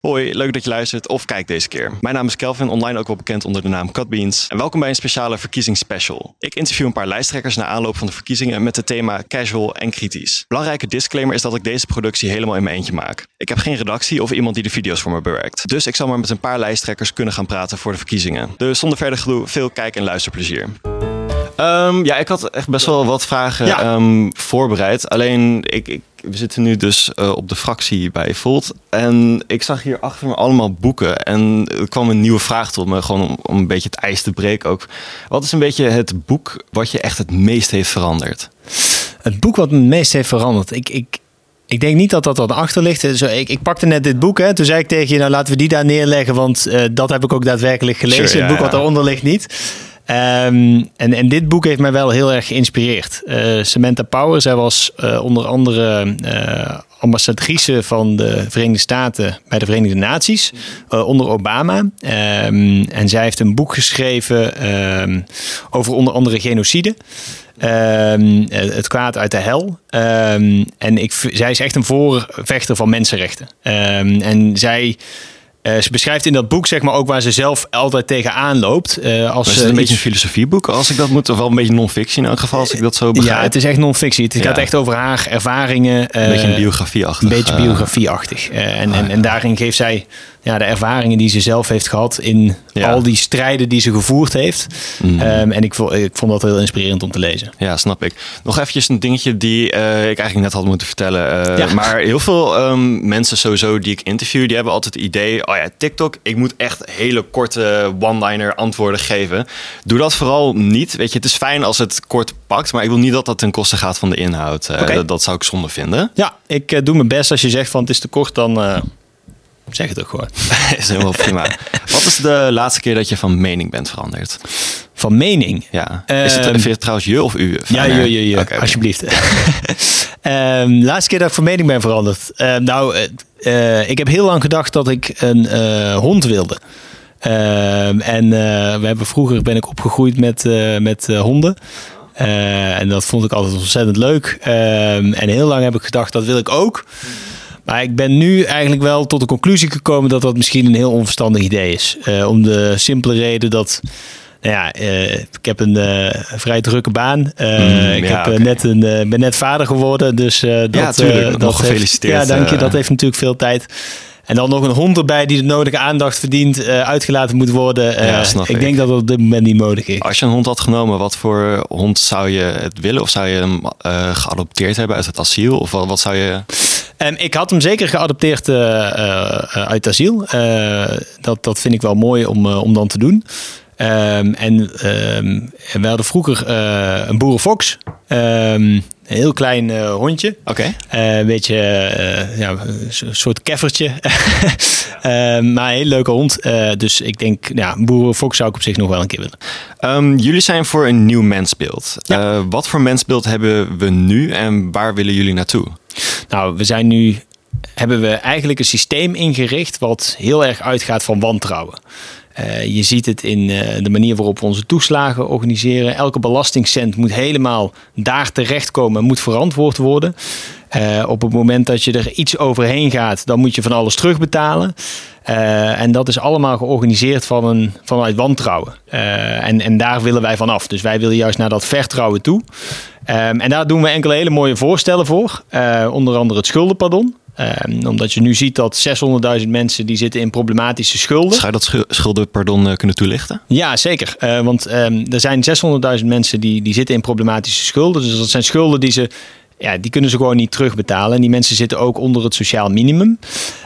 Hoi, leuk dat je luistert of kijkt deze keer. Mijn naam is Kelvin, online ook wel bekend onder de naam Cutbeans. En welkom bij een speciale verkiezingsspecial. Ik interview een paar lijsttrekkers na aanloop van de verkiezingen met het thema casual en kritisch. Belangrijke disclaimer is dat ik deze productie helemaal in mijn eentje maak. Ik heb geen redactie of iemand die de video's voor me bewerkt. Dus ik zal maar met een paar lijsttrekkers kunnen gaan praten voor de verkiezingen. Dus zonder verder gedoe, veel kijk- en luisterplezier. Ehm, ja, ik had echt best wel wat vragen Ja. ehm, voorbereid. Alleen, ik, ik, we zitten nu dus eh, op de fractie bij Volt. En ik zag hier achter me allemaal boeken. En er kwam een nieuwe vraag tot me, gewoon om, om een beetje het ijs te breken ook. Wat is een beetje het boek wat je echt het meest heeft veranderd? Het boek wat me het meest heeft veranderd. Ik, ik, ik denk niet dat dat wat achter ligt. Zo, ik, ik pakte net dit boek. Hè. Toen zei ik tegen je, nou laten we die daar neerleggen. Want eh, dat heb ik ook daadwerkelijk gelezen. Sure, ja, het boek wat ja. daaronder ligt niet. Ehm, en, en dit boek heeft mij wel heel erg geïnspireerd. Eh, Samantha Power, zij was eh, onder andere eh, ambassadrice van de Verenigde Staten bij de Verenigde Naties eh, onder Obama. Ehm, en zij heeft een boek geschreven ehm, over onder andere genocide. Het kwaad uit de hel. En ik, zij is echt een voorvechter van mensenrechten. En zij, eh, ze beschrijft in dat boek zeg maar ook waar ze zelf altijd tegenaan loopt. eh, als Is het een beetje een filosofieboek, als ik dat moet? Of wel een beetje non-fiction in elk geval, als ik dat zo begrijp? ja, het is echt non-fictie. Het Ja. gaat echt over haar ervaringen. een beetje een eh, biografie-achtig. een beetje biografieachtig. En, ah, en, ja. en daarin geeft zij ja, de ervaringen die ze zelf heeft gehad in Ja. al die strijden die ze gevoerd heeft. mm. Ehm, en ik vond, ik vond dat heel inspirerend om te lezen. Ja, snap ik. Nog eventjes een dingetje die eh, ik eigenlijk net had moeten vertellen. Eh, Ja. Maar heel veel ehm, mensen sowieso die ik interview, die hebben altijd het idee... oh ja, TikTok, ik moet echt hele korte one-liner antwoorden geven. Doe dat vooral niet. Weet je, het is fijn als het kort pakt, maar ik wil niet dat dat ten koste gaat van de inhoud. Eh, dat, dat zou ik zonde vinden. Ja, ik doe mijn best. Als je zegt van het is te kort, dan zeg het ook gewoon. is helemaal prima. Wat is de laatste keer dat je van mening bent veranderd? Van mening. Ja. is het, Ehm, je trouwens je of u? Ja, je, je, je. Alsjeblieft. Ehm, laatste keer dat ik van mening ben veranderd. Ehm, nou, eh, eh, ik heb heel lang gedacht dat ik een eh, hond wilde. En we hebben vroeger ben ik opgegroeid met, met honden. En dat vond ik altijd ontzettend leuk. En heel lang heb ik gedacht, dat wil ik ook. Maar ik ben nu eigenlijk wel tot de conclusie gekomen dat dat misschien een heel onverstandig idee is. Eh, om de simpele reden dat. Nou ja, eh, ik heb een eh, vrij drukke baan. Mm, ik ja, heb, net een, ben net vader geworden. Dus dat, tuurlijk. eh, Nog dat gefeliciteerd, Heeft, ja, dank je. Dat heeft natuurlijk veel tijd. En dan nog een hond erbij die de nodige aandacht verdient, uitgelaten moet worden. Ja, ik, ik. denk dat dat op dit moment niet nodig is. Als je een hond had genomen, wat voor hond zou je het willen? Of zou je hem geadopteerd hebben uit het asiel? Of wat, wat zou je... Ehm, ik had hem zeker geadopteerd eh, eh, uit asiel. Eh, dat, dat vind ik wel mooi om, om dan te doen. Ehm, en ehm, we hadden vroeger een boerenfox. Een heel klein eh, hondje. Oké. Eh, een beetje eh, ja, een soort keffertje. Maar een hele leuke hond. Dus ik denk, ja, een boerenfox zou ik op zich nog wel een keer willen. Ehm, jullie zijn voor een nieuw mensbeeld. Ja. Wat voor mensbeeld hebben we nu en waar willen jullie naartoe? Nou, we zijn nu hebben we eigenlijk een systeem ingericht wat heel erg uitgaat van wantrouwen. Eh, je ziet het in eh, de manier waarop we onze toeslagen organiseren. Elke belastingcent moet helemaal daar terechtkomen en moet verantwoord worden. Eh, op het moment dat je er iets overheen gaat, dan moet je van alles terugbetalen. En dat is allemaal georganiseerd van een, vanuit wantrouwen. En, en daar willen wij vanaf. Dus wij willen juist naar dat vertrouwen toe. Ehm, en daar doen we enkele hele mooie voorstellen voor. Onder andere het schuldenpardon. Ehm, omdat je nu ziet dat 600.000 mensen die zitten in problematische schulden. Zou je dat schu- schuldenpardon eh, kunnen toelichten? Ja, zeker. Eh, want ehm, er zijn 600.000 mensen die, die zitten in problematische schulden. Dus dat zijn schulden die ze. Ja, die kunnen ze gewoon niet terugbetalen. En die mensen zitten ook onder het sociaal minimum.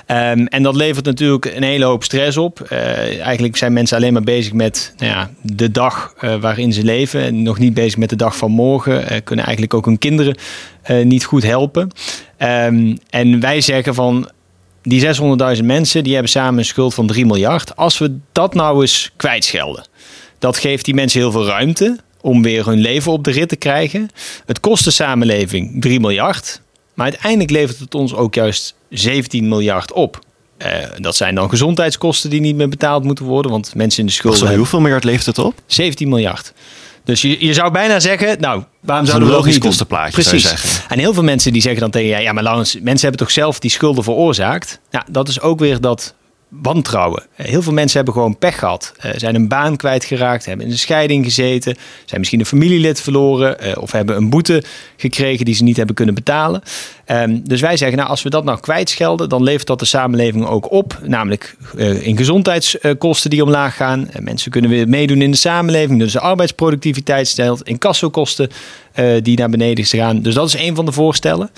Ehm, en dat levert natuurlijk een hele hoop stress op. Eh, eigenlijk zijn mensen alleen maar bezig met nou ja, de dag eh, waarin ze leven. En nog niet bezig met de dag van morgen. Eh, kunnen eigenlijk ook hun kinderen niet goed helpen. Ehm, en wij zeggen van die 600.000 mensen die hebben samen een schuld van 3 miljard. Als we dat nou eens kwijtschelden, dat geeft die mensen heel veel ruimte om weer hun leven op de rit te krijgen. Het kost de samenleving 3 miljard, maar uiteindelijk levert het ons ook juist 17 miljard op. Eh, dat zijn dan gezondheidskosten die niet meer betaald moeten worden, want mensen in de schulden hoeveel miljard levert het op? 17 miljard. Dus je, je zou bijna zeggen, nou, waarom zouden we logisch kostenplaatje, zou Precies. zeggen. En heel veel mensen die zeggen dan tegen je, ja, maar Laurens, mensen hebben toch zelf die schulden veroorzaakt? Ja, dat is ook weer dat wantrouwen. Heel veel mensen hebben gewoon pech gehad. zijn een baan kwijtgeraakt, hebben in een scheiding gezeten, zijn misschien een familielid verloren of hebben een boete gekregen die ze niet hebben kunnen betalen. Ehm, dus wij zeggen, nou, als we dat nou kwijtschelden, dan levert dat de samenleving ook op. Namelijk in gezondheidskosten die omlaag gaan. mensen kunnen weer meedoen in de samenleving, dus de arbeidsproductiviteit stelt, incassokosten uh, die naar beneden gaan. Dus dat is een van de voorstellen.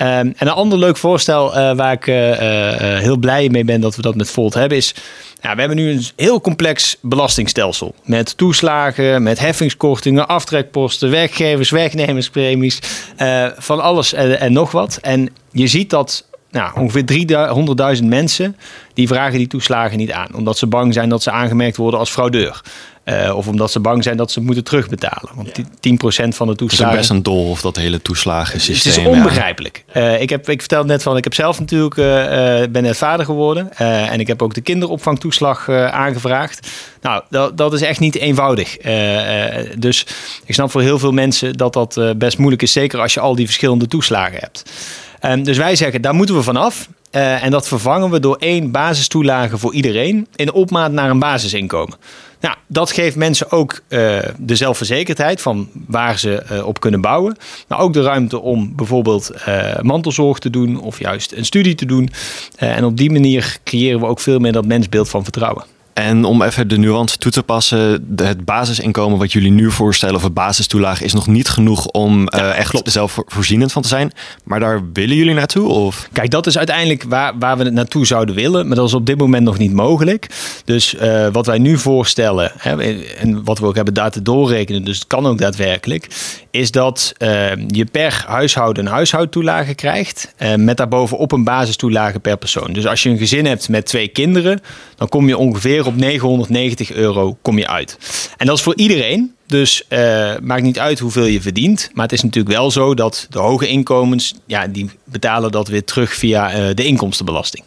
Um, en een ander leuk voorstel uh, waar ik uh, heel blij mee ben dat we dat met Volt hebben is... Ja, we hebben nu een heel complex belastingstelsel. Met toeslagen, met heffingskortingen, aftrekposten, werkgevers, werknemerspremies. van alles en nog wat. En je ziet dat nou, ongeveer 300.000 mensen die vragen die toeslagen niet aan. Omdat ze bang zijn dat ze aangemerkt worden als fraudeur. Uh, of omdat ze bang zijn dat ze moeten terugbetalen. Want ja. 10% van de toeslagen... Het is best een dol of dat hele toeslagensysteem. Het is onbegrijpelijk. Ja. Uh, ik, heb, ik vertelde net van, ik heb zelf natuurlijk, uh, ben net vader geworden. en ik heb ook de kinderopvangtoeslag aangevraagd. Nou, dat, dat is echt niet eenvoudig. dus ik snap voor heel veel mensen dat dat best moeilijk is. Zeker als je al die verschillende toeslagen hebt. Um, dus wij zeggen, daar moeten we vanaf. Uh, en dat vervangen we door één basistoelage voor iedereen in opmaat naar een basisinkomen. Nou, dat geeft mensen ook uh, de zelfverzekerdheid van waar ze uh, op kunnen bouwen. Maar ook de ruimte om bijvoorbeeld mantelzorg te doen of juist een studie te doen. en op die manier creëren we ook veel meer dat mensbeeld van vertrouwen. En om even de nuance toe te passen, het basisinkomen wat jullie nu voorstellen, of het basistoelage, is nog niet genoeg om ja, uh, echt klopt. zelfvoorzienend van te zijn. Maar daar willen jullie naartoe? Of? Kijk, dat is uiteindelijk waar, waar we het naartoe zouden willen, maar dat is op dit moment nog niet mogelijk. Dus uh, wat wij nu voorstellen, hè, en wat we ook hebben data doorrekenen, dus het kan ook daadwerkelijk, is dat uh, je per huishouden een huishoudtoelage krijgt, met daarbovenop een basistoelage per persoon. Dus als je een gezin hebt met twee kinderen, dan kom je ongeveer op 990 euro kom je uit. En dat is voor iedereen. Dus uh, maakt niet uit hoeveel je verdient. Maar het is natuurlijk wel zo dat de hoge inkomens, ja, die betalen dat weer terug via uh, de inkomstenbelasting.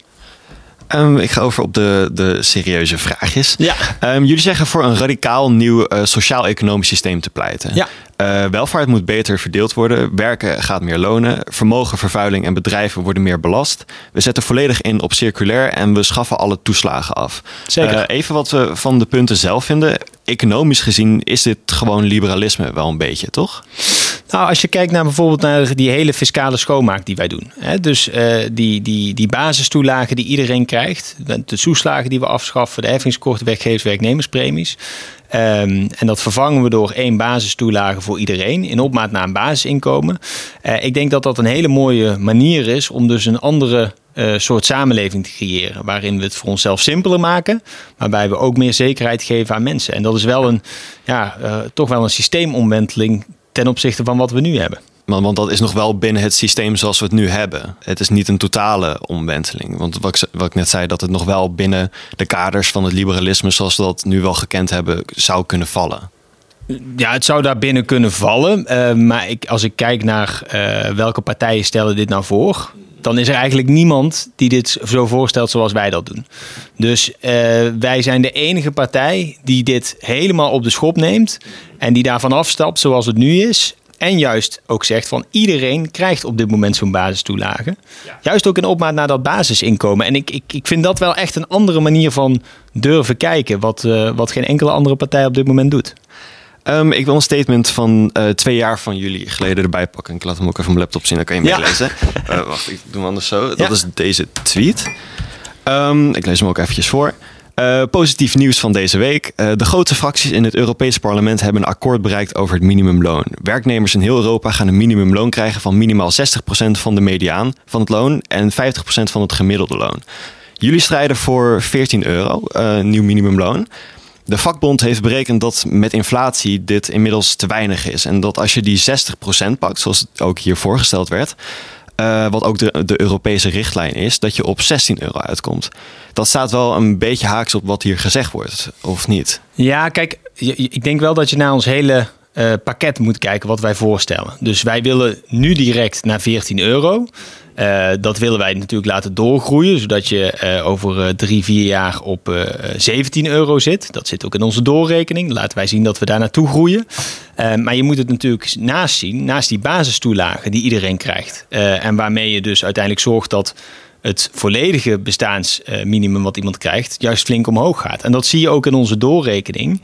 Um, ik ga over op de, de serieuze vraagjes. Ja. Um, jullie zeggen voor een radicaal nieuw uh, sociaal-economisch systeem te pleiten. Ja. Uh, welvaart moet beter verdeeld worden. Werken gaat meer lonen. Vermogen, vervuiling en bedrijven worden meer belast. We zetten volledig in op circulair en we schaffen alle toeslagen af. Zeker. Uh, even wat we van de punten zelf vinden. Economisch gezien is dit gewoon liberalisme wel een beetje, toch? Nou, als je kijkt naar bijvoorbeeld naar die hele fiscale schoonmaak die wij doen. Hè, dus uh, die, die, die basistoelagen die iedereen krijgt, de toeslagen die we afschaffen, de heffingskorten, werkgevers, werknemerspremies. Um, en dat vervangen we door één basistoelage voor iedereen in opmaat naar een basisinkomen. Uh, ik denk dat dat een hele mooie manier is om dus een andere uh, soort samenleving te creëren. Waarin we het voor onszelf simpeler maken, waarbij we ook meer zekerheid geven aan mensen. En dat is wel een, ja, toch wel een systeemomwenteling ten opzichte van wat we nu hebben. Want dat is nog wel binnen het systeem zoals we het nu hebben. Het is niet een totale omwenteling. Want wat ik, wat ik net zei, dat het nog wel binnen de kaders van het liberalisme zoals we dat nu wel gekend hebben, zou kunnen vallen. Ja, het zou daar binnen kunnen vallen. Uh, maar ik, als ik kijk naar uh, welke partijen stellen dit nou voor, dan is er eigenlijk niemand die dit zo voorstelt zoals wij dat doen. Dus uh, wij zijn de enige partij die dit helemaal op de schop neemt en die daarvan afstapt zoals het nu is. En juist ook zegt van iedereen krijgt op dit moment zo'n basistoelage. Ja. Juist ook in opmaat naar dat basisinkomen. En ik, ik, ik vind dat wel echt een andere manier van durven kijken. Wat, uh, wat geen enkele andere partij op dit moment doet. Um, ik wil een statement van uh, twee jaar van jullie geleden erbij pakken. Ik laat hem ook even op mijn laptop zien, dan kan je meelezen. Ja. Uh, wacht, ik doe hem anders zo. Dat ja. is deze tweet. Um, ik lees hem ook eventjes voor. Uh, positief nieuws van deze week. Uh, de grootste fracties in het Europese parlement hebben een akkoord bereikt over het minimumloon. Werknemers in heel Europa gaan een minimumloon krijgen van minimaal 60% van de mediaan van het loon en 50% van het gemiddelde loon. Jullie strijden voor 14 euro, uh, nieuw minimumloon. De vakbond heeft berekend dat met inflatie dit inmiddels te weinig is. En dat als je die 60% pakt, zoals ook hier voorgesteld werd, uh, wat ook de, de Europese richtlijn is, dat je op 16 euro uitkomt. Dat staat wel een beetje haaks op wat hier gezegd wordt, of niet? Ja, kijk, ik denk wel dat je naar ons hele uh, pakket moet kijken wat wij voorstellen. Dus wij willen nu direct naar 14 euro. Uh, dat willen wij natuurlijk laten doorgroeien, zodat je uh, over drie, vier jaar op 17 euro zit. Dat zit ook in onze doorrekening. Laten wij zien dat we daar naartoe groeien. maar je moet het natuurlijk naast zien, naast die basistoelagen die iedereen krijgt. en waarmee je dus uiteindelijk zorgt dat het volledige bestaansminimum wat iemand krijgt, juist flink omhoog gaat. En dat zie je ook in onze doorrekening.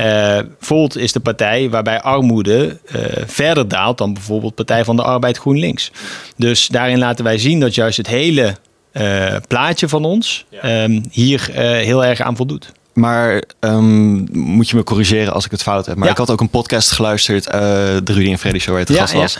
Uh, Volt is de partij waarbij armoede uh, verder daalt dan bijvoorbeeld Partij van de Arbeid GroenLinks. Dus daarin laten wij zien dat juist het hele uh, plaatje van ons ja. um, hier heel erg aan voldoet. Maar um, moet je me corrigeren als ik het fout heb. Maar ja. ik had ook een podcast geluisterd, de Rudy en Freddy Show, waar het ja, gast was.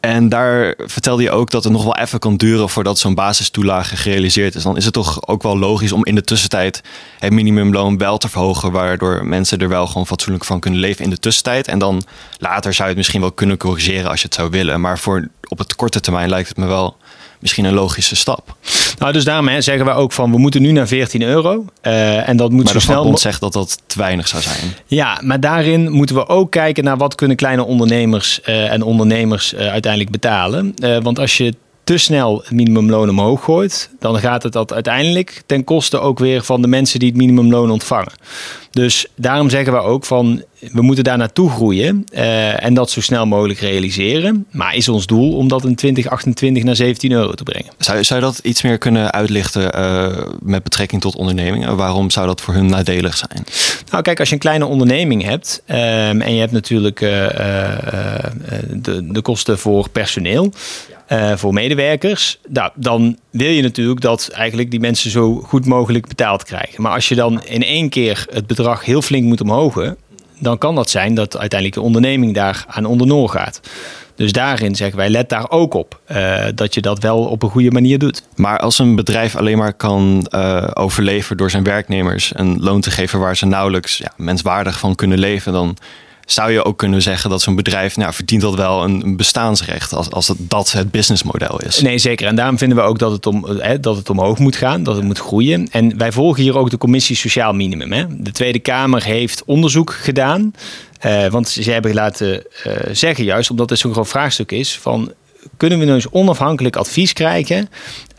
En daar vertelde je ook dat het nog wel even kan duren voordat zo'n basistoelage gerealiseerd is. Dan is het toch ook wel logisch om in de tussentijd het minimumloon wel te verhogen, waardoor mensen er wel gewoon fatsoenlijk van kunnen leven in de tussentijd. En dan later zou je het misschien wel kunnen corrigeren als je het zou willen. Maar voor op het korte termijn lijkt het me wel misschien een logische stap. Nou, dus daarom hè, zeggen we ook van we moeten nu naar 14 euro. Uh, en dat moet maar zo de snel. Maar zegt dat dat te weinig zou zijn. Ja, maar daarin moeten we ook kijken naar wat kunnen kleine ondernemers uh, en ondernemers uh, uiteindelijk betalen. want als je te snel het minimumloon omhoog gooit, dan gaat het dat uiteindelijk ten koste ook weer van de mensen die het minimumloon ontvangen. Dus daarom zeggen we ook van we moeten daar naartoe groeien uh, en dat zo snel mogelijk realiseren. Maar is ons doel om dat in 2028 naar 17 euro te brengen. Zou, zou je dat iets meer kunnen uitlichten uh, met betrekking tot ondernemingen? Waarom zou dat voor hun nadelig zijn? Nou, kijk, als je een kleine onderneming hebt um, en je hebt natuurlijk uh, de, de kosten voor personeel. Uh, voor medewerkers, nou, dan wil je natuurlijk dat eigenlijk die mensen zo goed mogelijk betaald krijgen. Maar als je dan in één keer het bedrag heel flink moet omhogen, dan kan dat zijn dat uiteindelijk de onderneming daar aan ondernoor gaat. Dus daarin zeggen wij, let daar ook op uh, dat je dat wel op een goede manier doet. Maar als een bedrijf alleen maar kan uh, overleven door zijn werknemers een loon te geven waar ze nauwelijks ja, menswaardig van kunnen leven, dan zou je ook kunnen zeggen dat zo'n bedrijf nou, verdient dat wel een, een bestaansrecht als, als het, dat het businessmodel is. Nee, zeker. En daarom vinden we ook dat het, om, hè, dat het omhoog moet gaan, dat het moet groeien. En wij volgen hier ook de commissie Sociaal Minimum. Hè. De Tweede Kamer heeft onderzoek gedaan. Uh, want ze hebben laten uh, zeggen, juist omdat het zo'n groot vraagstuk is, van kunnen we nu eens onafhankelijk advies krijgen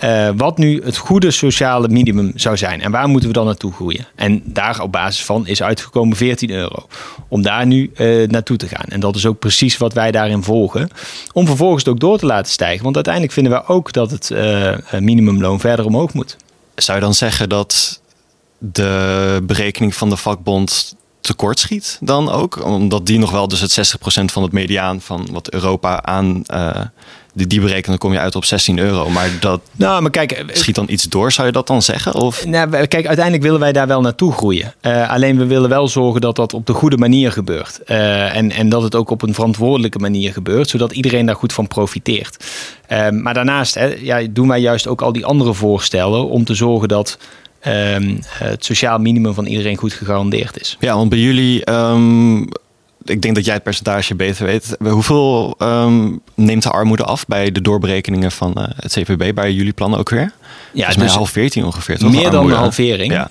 uh, wat nu het goede sociale minimum zou zijn. En waar moeten we dan naartoe groeien? En daar op basis van is uitgekomen 14 euro. Om daar nu uh, naartoe te gaan. En dat is ook precies wat wij daarin volgen. Om vervolgens het ook door te laten stijgen. Want uiteindelijk vinden we ook dat het uh, minimumloon verder omhoog moet. Zou je dan zeggen dat de berekening van de vakbond tekort schiet dan ook? Omdat die nog wel dus het 60% van het mediaan van wat Europa aan uh, die, die berekenen, dan kom je uit op 16 euro. Maar dat nou, maar kijk, schiet dan iets door, zou je dat dan zeggen? Of? Nou, kijk, uiteindelijk willen wij daar wel naartoe groeien. Uh, alleen we willen wel zorgen dat dat op de goede manier gebeurt. Uh, en, en dat het ook op een verantwoordelijke manier gebeurt, zodat iedereen daar goed van profiteert. Uh, maar daarnaast hè, ja, doen wij juist ook al die andere voorstellen om te zorgen dat um, het sociaal minimum van iedereen goed gegarandeerd is. Ja, want bij jullie, um, ik denk dat jij het percentage beter weet. Hoeveel um, neemt de armoede af bij de doorberekeningen van uh, het CVB, bij jullie plannen ook weer? Ja, Volgens dus halveert hij ongeveer. Toch, meer dan een halvering. Ja.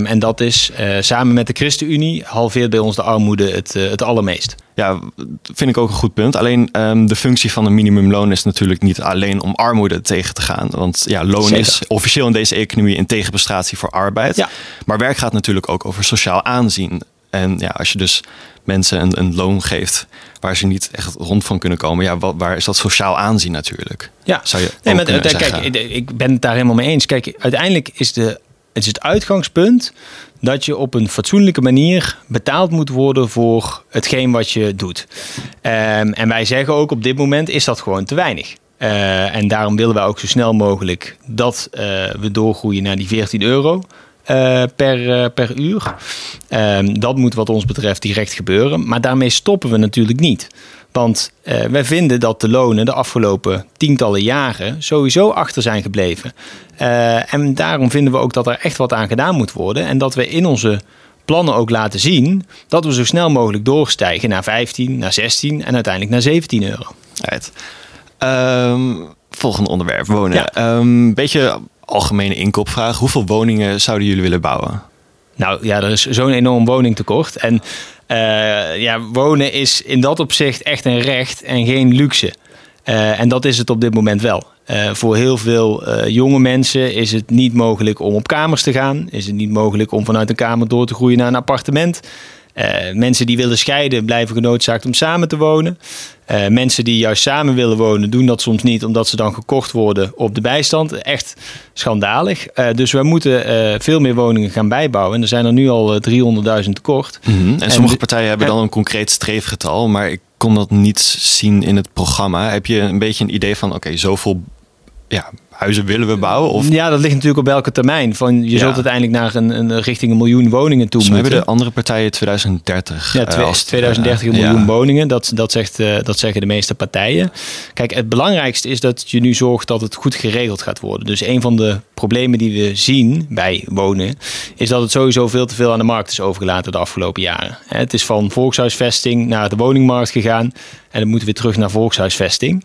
en dat is uh, samen met de ChristenUnie halveert bij ons de armoede het, uh, het allermeest. Ja, vind ik ook een goed punt. Alleen um, de functie van een minimumloon is natuurlijk niet alleen om armoede tegen te gaan. Want ja, loon Zeker. is officieel in deze economie een tegenprestatie voor arbeid. Ja. Maar werk gaat natuurlijk ook over sociaal aanzien. En ja, als je dus mensen een, een loon geeft waar ze niet echt rond van kunnen komen, ja, wat, waar is dat sociaal aanzien natuurlijk? Ja, zou je nee, maar, kijk, ik ben het daar helemaal mee eens. Kijk, uiteindelijk is de, het is het uitgangspunt dat je op een fatsoenlijke manier betaald moet worden voor hetgeen wat je doet. Um, en wij zeggen ook op dit moment is dat gewoon te weinig. Uh, en daarom willen wij ook zo snel mogelijk dat uh, we doorgroeien naar die 14 euro. Uh, per, per uur. Um, dat moet wat ons betreft direct gebeuren. Maar daarmee stoppen we natuurlijk niet. Want uh, wij vinden dat de lonen de afgelopen tientallen jaren sowieso achter zijn gebleven. En daarom vinden we ook dat er echt wat aan gedaan moet worden. En dat we in onze plannen ook laten zien dat we zo snel mogelijk doorstijgen naar 15, naar 16 en uiteindelijk naar 17 euro. Right. Um, volgende onderwerp, wonen. Ja. Um, beetje algemene inkoopvraag. Hoeveel woningen zouden jullie willen bouwen? Nou ja, er is zo'n enorm woningtekort. En uh, ja, wonen is in dat opzicht echt een recht en geen luxe. Uh, en dat is het op dit moment wel. Uh, voor heel veel jonge mensen is het niet mogelijk om op kamers te gaan. Is het niet mogelijk om vanuit een kamer door te groeien naar een appartement. Mensen die willen scheiden blijven genoodzaakt om samen te wonen. Uh, mensen die juist samen willen wonen, doen dat soms niet, omdat ze dan gekocht worden op de bijstand. Echt schandalig. Uh, dus we moeten uh, veel meer woningen gaan bijbouwen. En er zijn er nu al 300.000 tekort. Mm -hmm. En sommige partijen hebben dan een concreet streefgetal, maar ik kon dat niet zien in het programma. Heb je een beetje een idee van, oké, okay, zoveel ja, huizen willen we bouwen? Of? Ja, dat ligt natuurlijk op welke termijn. Van, je zult uiteindelijk naar een, een richting een miljoen woningen toe dus hebben de andere partijen 2030. Ja, twee, als 2030 een miljoen woningen. Dat, dat, zegt, uh, dat zeggen de meeste partijen. Kijk, het belangrijkste is dat je nu zorgt dat het goed geregeld gaat worden. Dus een van de problemen die we zien bij wonen... is dat het sowieso veel te veel aan de markt is overgelaten de afgelopen jaren. Het is van volkshuisvesting naar de woningmarkt gegaan... En dan moeten we weer terug naar volkshuisvesting.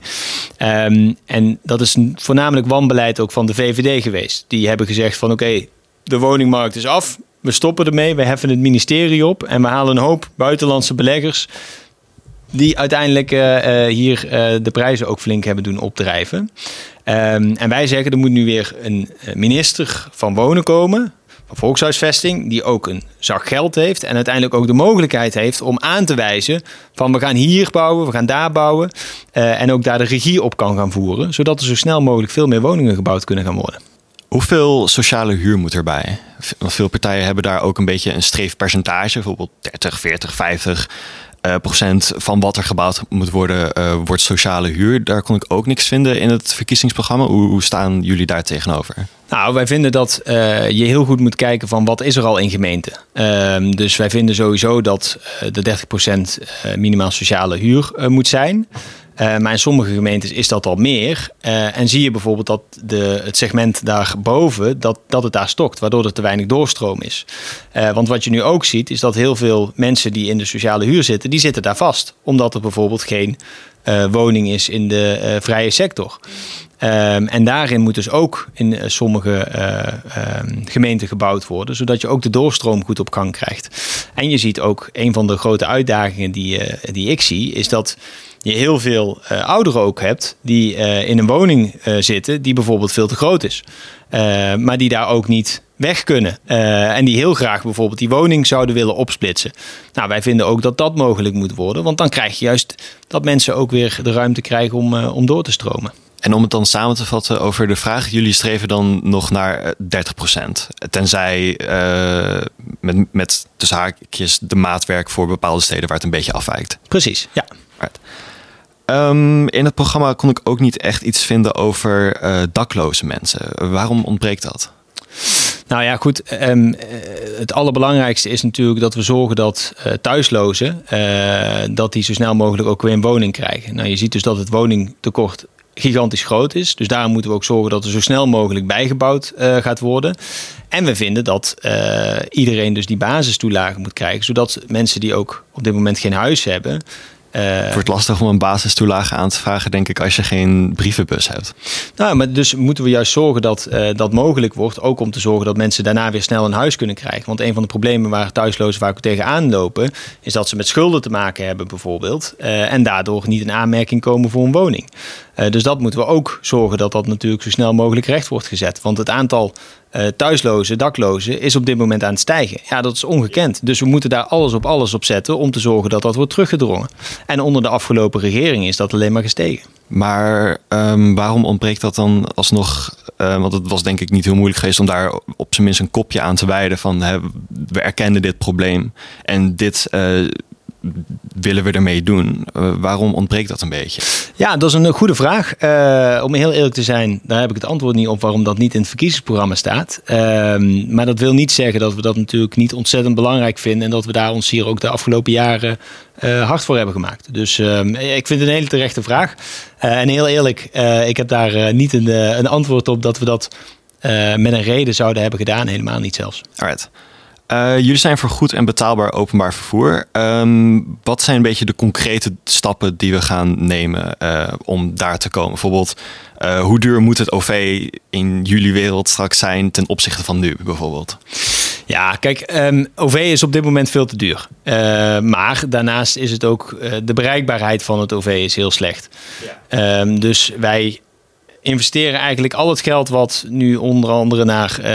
Um, en dat is voornamelijk wanbeleid ook van de VVD geweest. Die hebben gezegd van oké, de woningmarkt is af. We stoppen ermee, we heffen het ministerie op en we halen een hoop buitenlandse beleggers die uiteindelijk uh, uh, hier uh, de prijzen ook flink hebben doen opdrijven. Um, en wij zeggen er moet nu weer een minister van wonen komen, volkshuisvesting, die ook een zak geld heeft en uiteindelijk ook de mogelijkheid heeft om aan te wijzen van we gaan hier bouwen, we gaan daar bouwen uh, en ook daar de regie op kan gaan voeren, zodat er zo snel mogelijk veel meer woningen gebouwd kunnen gaan worden. Hoeveel sociale huur moet erbij? Veel partijen hebben daar ook een beetje een streefpercentage, bijvoorbeeld 30, 40, 50 uh, procent van wat er gebouwd moet worden, uh, wordt sociale huur. Daar kon ik ook niks vinden in het verkiezingsprogramma. Hoe staan jullie daar tegenover? Nou, wij vinden dat uh, je heel goed moet kijken van wat is er al in gemeente. Uh, dus wij vinden sowieso dat de 30% minimaal sociale huur moet zijn. Maar in sommige gemeentes is dat al meer. En zie je bijvoorbeeld dat de, het segment daarboven, dat, dat het daar stokt, waardoor er te weinig doorstroom is. Want wat je nu ook ziet, is dat heel veel mensen die in de sociale huur zitten, die zitten daar vast. Omdat er bijvoorbeeld geen woning is in de vrije sector. Um, en daarin moet dus ook in sommige uh, gemeenten gebouwd worden, zodat je ook de doorstroom goed op gang krijgt. En je ziet ook een van de grote uitdagingen die, die ik zie, is dat je heel veel ouderen ook hebt die in een woning zitten die bijvoorbeeld veel te groot is. maar die daar ook niet weg kunnen. en die heel graag bijvoorbeeld die woning zouden willen opsplitsen. Nou, wij vinden ook dat dat mogelijk moet worden. Want dan krijg je juist dat mensen ook weer de ruimte krijgen om, om door te stromen. En om het dan samen te vatten over de vraag, jullie streven dan nog naar 30%. Tenzij uh, met, met tussen haakjes de maatwerk voor bepaalde steden waar het een beetje afwijkt. Precies, ja. Right. Um, in het programma kon ik ook niet echt iets vinden over dakloze mensen. Waarom ontbreekt dat? Nou ja, goed. Um, het allerbelangrijkste is natuurlijk dat we zorgen dat uh, thuislozen... Uh, dat die zo snel mogelijk ook weer een woning krijgen. Nou, je ziet dus dat het woningtekort gigantisch groot is. Dus daarom moeten we ook zorgen dat er zo snel mogelijk bijgebouwd gaat worden. En we vinden dat iedereen dus die basistoelagen moet krijgen, zodat mensen die ook op dit moment geen huis hebben, uh, het wordt lastig om een basistoelage aan te vragen, denk ik, als je geen brievenbus hebt. Nou, maar dus moeten we juist zorgen dat uh, dat mogelijk wordt. Ook om te zorgen dat mensen daarna weer snel een huis kunnen krijgen. Want een van de problemen waar thuislozen vaak tegenaan lopen, is dat ze met schulden te maken hebben, bijvoorbeeld. Uh, en daardoor niet in aanmerking komen voor een woning. Dus dat moeten we ook zorgen dat dat natuurlijk zo snel mogelijk recht wordt gezet. Want het aantal uh, thuislozen, daklozen, is op dit moment aan het stijgen. Ja, dat is ongekend. Dus we moeten daar alles op alles op zetten om te zorgen dat dat wordt teruggedrongen. En onder de afgelopen regering is dat alleen maar gestegen. Maar um, waarom ontbreekt dat dan alsnog? Uh, want het was denk ik niet heel moeilijk geweest om daar op zijn minst een kopje aan te wijden van hè, we erkennen dit probleem en dit willen we ermee doen? Uh, waarom ontbreekt dat een beetje? Ja, dat is een goede vraag. Uh, om heel eerlijk te zijn, daar heb ik het antwoord niet op waarom dat niet in het verkiezingsprogramma staat. Uh, maar dat wil niet zeggen dat we dat natuurlijk niet ontzettend belangrijk vinden en dat we daar ons hier ook de afgelopen jaren hard voor hebben gemaakt. Dus ehm, ik vind het een hele terechte vraag. en heel eerlijk, ik heb daar niet een, een, antwoord op dat we dat met een reden zouden hebben gedaan. Helemaal niet zelfs. Alright. Uh, jullie zijn voor goed en betaalbaar openbaar vervoer. Um, wat zijn een beetje de concrete stappen die we gaan nemen uh, om daar te komen? Bijvoorbeeld, uh, hoe duur moet het OV in jullie wereld straks zijn ten opzichte van nu bijvoorbeeld? Ja, kijk, um, OV is op dit moment veel te duur. maar daarnaast is het ook de bereikbaarheid van het OV is heel slecht. Ja. Um, dus wij investeren eigenlijk al het geld wat nu onder andere naar uh,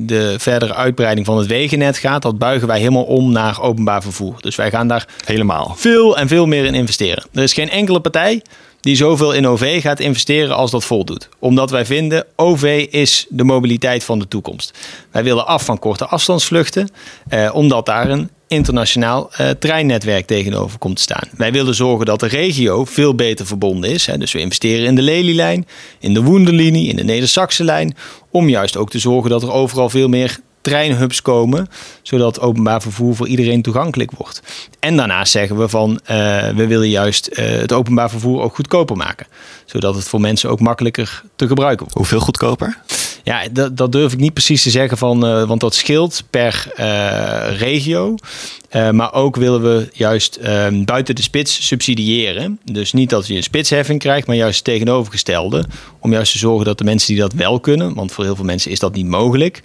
de verdere uitbreiding van het wegennet gaat, dat buigen wij helemaal om naar openbaar vervoer. Dus wij gaan daar helemaal veel en veel meer in investeren. Er is geen enkele partij die zoveel in OV gaat investeren als dat voldoet. Omdat wij vinden, OV is de mobiliteit van de toekomst. Wij willen af van korte afstandsvluchten, eh, omdat daar een internationaal uh, treinnetwerk tegenover komt te staan. Wij willen zorgen dat de regio veel beter verbonden is. Hè. Dus we investeren in de Lelylijn, in de Woenderlinie, in de Neder-Saxe-lijn. Om juist ook te zorgen dat er overal veel meer treinhubs komen, zodat openbaar vervoer voor iedereen toegankelijk wordt. En daarnaast zeggen we van uh, we willen juist uh, het openbaar vervoer ook goedkoper maken, zodat het voor mensen ook makkelijker te gebruiken wordt. Hoeveel goedkoper? Ja, dat, dat durf ik niet precies te zeggen van, uh, want dat scheelt per regio. maar ook willen we juist ehm, buiten de spits subsidiëren. Dus niet dat je een spitsheffing krijgt, maar juist het tegenovergestelde. Om juist te zorgen dat de mensen die dat wel kunnen, want voor heel veel mensen is dat niet mogelijk,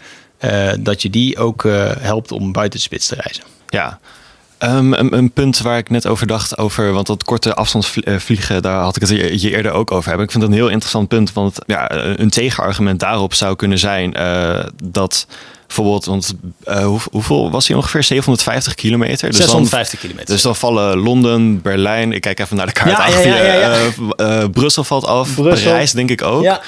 dat je die ook uh, helpt om buiten de spits te reizen. Ja, Um, een, een, punt waar ik net over dacht, over, want dat korte afstandsvliegen, daar had ik het je eerder ook over hebben. Ik vind dat een heel interessant punt, want ja, een tegenargument daarop zou kunnen zijn uh, dat bijvoorbeeld, want uh, hoe, hoeveel was hij ongeveer? 750 kilometer? Dus 650 kilometer. Dus dan vallen Londen, Berlijn, ik kijk even naar de kaart ja, achter ja, ja, Brussel valt af, Brussel. Parijs denk ik ook.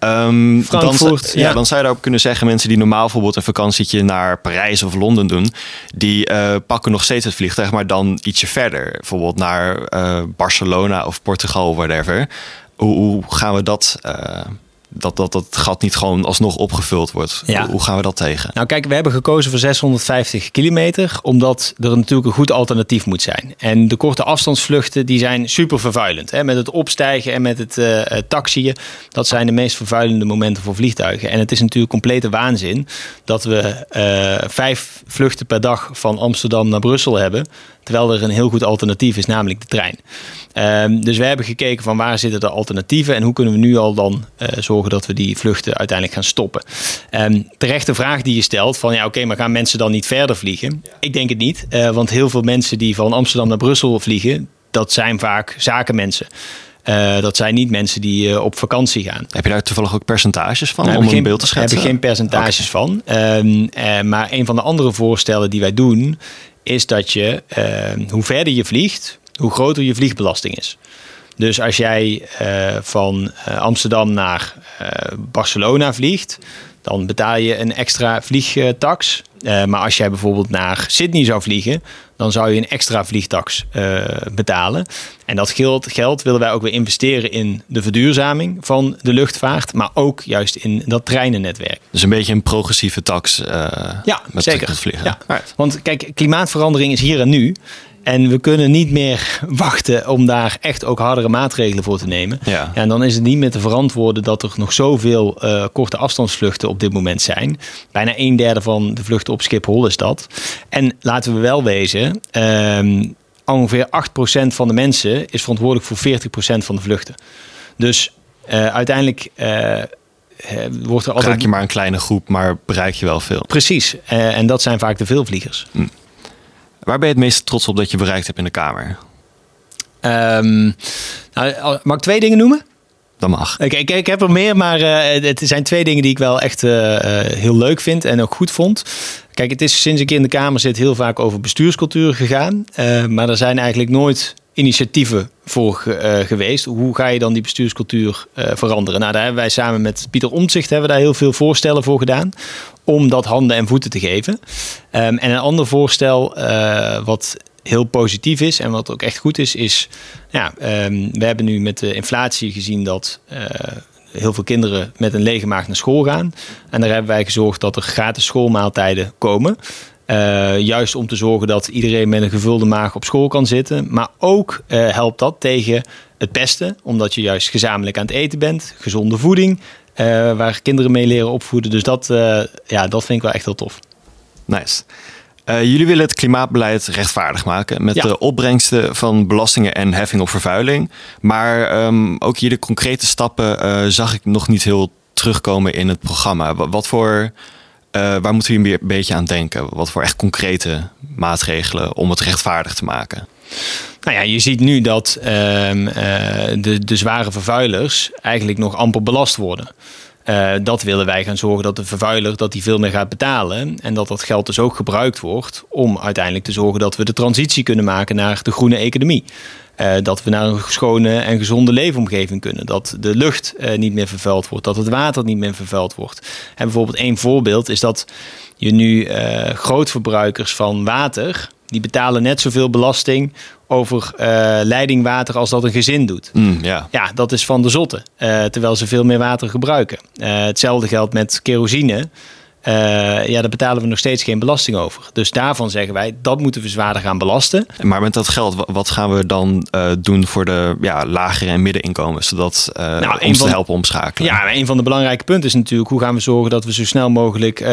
Um, Frankfurt, dan, ja, dan zou je daarop kunnen zeggen: mensen die normaal bijvoorbeeld een vakantietje naar Parijs of Londen doen, die uh, pakken nog steeds het vliegtuig, maar dan ietsje verder. Bijvoorbeeld naar uh, Barcelona of Portugal, whatever. Hoe, hoe gaan we dat? Uh, dat, dat dat gat niet gewoon alsnog opgevuld wordt. Ja. Hoe gaan we dat tegen? Nou kijk, we hebben gekozen voor 650 kilometer, omdat er natuurlijk een goed alternatief moet zijn. En de korte afstandsvluchten die zijn super vervuilend. Hè? Met het opstijgen en met het uh, taxiën, dat zijn de meest vervuilende momenten voor vliegtuigen. En het is natuurlijk complete waanzin dat we uh, vijf vluchten per dag van Amsterdam naar Brussel hebben. Terwijl er een heel goed alternatief is, namelijk de trein. Um, dus we hebben gekeken van waar zitten de alternatieven en hoe kunnen we nu al dan uh, zorgen dat we die vluchten uiteindelijk gaan stoppen. Um, terechte vraag die je stelt van ja oké, okay, maar gaan mensen dan niet verder vliegen? Ik denk het niet, uh, want heel veel mensen die van Amsterdam naar Brussel vliegen, dat zijn vaak zakenmensen. Uh, dat zijn niet mensen die uh, op vakantie gaan. Heb je daar toevallig ook percentages van nou, om geen, een beeld te schetsen? Heb ik geen percentages okay. van. Um, uh, maar een van de andere voorstellen die wij doen... is dat je, hoe verder je vliegt, hoe groter je vliegbelasting is. Dus als jij van Amsterdam naar Barcelona vliegt... dan betaal je een extra vliegtax. maar als jij bijvoorbeeld naar Sydney zou vliegen dan zou je een extra vliegtax uh, betalen. En dat geld, geld willen wij ook weer investeren in de verduurzaming van de luchtvaart, maar ook juist in dat treinennetwerk. Dus een beetje een progressieve tax. Uh, ja, met zeker. Vliegen. Ja. Want kijk, klimaatverandering is hier en nu. En we kunnen niet meer wachten om daar echt ook hardere maatregelen voor te nemen. Ja. ja en dan is het niet meer te verantwoorden dat er nog zoveel uh, korte afstandsvluchten op dit moment zijn. Bijna een derde van de vluchten op Schiphol is dat. En laten we wel wezen, um, ongeveer 8% van de mensen is verantwoordelijk voor 40% van de vluchten. Dus uh, uiteindelijk. Uh, wordt er altijd... Raak je maar een kleine groep, maar bereik je wel veel. Precies. Uh, en dat zijn vaak de veelvliegers. Hm. Waar ben je het meest trots op dat je bereikt hebt in de Kamer? Um, nou, mag ik twee dingen noemen? Dat mag. Ik, ik, ik heb er meer, maar uh, het zijn twee dingen die ik wel echt uh, uh, heel leuk vind en ook goed vond. Kijk, het is sinds ik in de Kamer zit heel vaak over bestuurscultuur gegaan. maar er zijn eigenlijk nooit initiatieven voor uh, geweest. Hoe ga je dan die bestuurscultuur uh, veranderen? Nou, daar hebben wij samen met Pieter Omtzigt hebben daar heel veel voorstellen voor gedaan. Om dat handen en voeten te geven. Um, en een ander voorstel uh, wat heel positief is en wat ook echt goed is, is... Ja, um, we hebben nu met de inflatie gezien dat heel veel kinderen met een lege maag naar school gaan. En daar hebben wij gezorgd dat er gratis schoolmaaltijden komen. Uh, juist om te zorgen dat iedereen met een gevulde maag op school kan zitten. Maar ook uh, helpt dat tegen het pesten, omdat je juist gezamenlijk aan het eten bent. Gezonde voeding, uh, waar kinderen mee leren opvoeden. Dus dat, ja, dat vind ik wel echt heel tof. Nice. jullie willen het klimaatbeleid rechtvaardig maken met Ja. de opbrengsten van belastingen en heffing op vervuiling. Maar um, ook hier de concrete stappen zag ik nog niet heel terugkomen in het programma. Wat voor uh, waar moeten we een beetje aan denken? Wat voor echt concrete maatregelen om het rechtvaardig te maken? Nou ja, je ziet nu dat ehm, de, de zware vervuilers eigenlijk nog amper belast worden. Uh, dat willen wij gaan zorgen dat de vervuiler dat die veel meer gaat betalen. En dat dat geld dus ook gebruikt wordt om uiteindelijk te zorgen dat we de transitie kunnen maken naar de groene economie. Uh, dat we naar een schone en gezonde leefomgeving kunnen. Dat de lucht uh, niet meer vervuild wordt. Dat het water niet meer vervuild wordt. En bijvoorbeeld één voorbeeld is dat je nu grootverbruikers van water die betalen net zoveel belasting over uh, leidingwater als dat een gezin doet. Mm, ja. ja, dat is van de zotte. Uh, terwijl ze veel meer water gebruiken. Uh, hetzelfde geldt met kerosine. ja, daar betalen we nog steeds geen belasting over. Dus daarvan zeggen wij, dat moeten we zwaarder gaan belasten. Maar met dat geld, wat gaan we dan doen voor de ja, lagere en middeninkomens? Zodat nou, ons van, te helpen omschakelen. Ja, een van de belangrijke punten is natuurlijk... hoe gaan we zorgen dat we zo snel mogelijk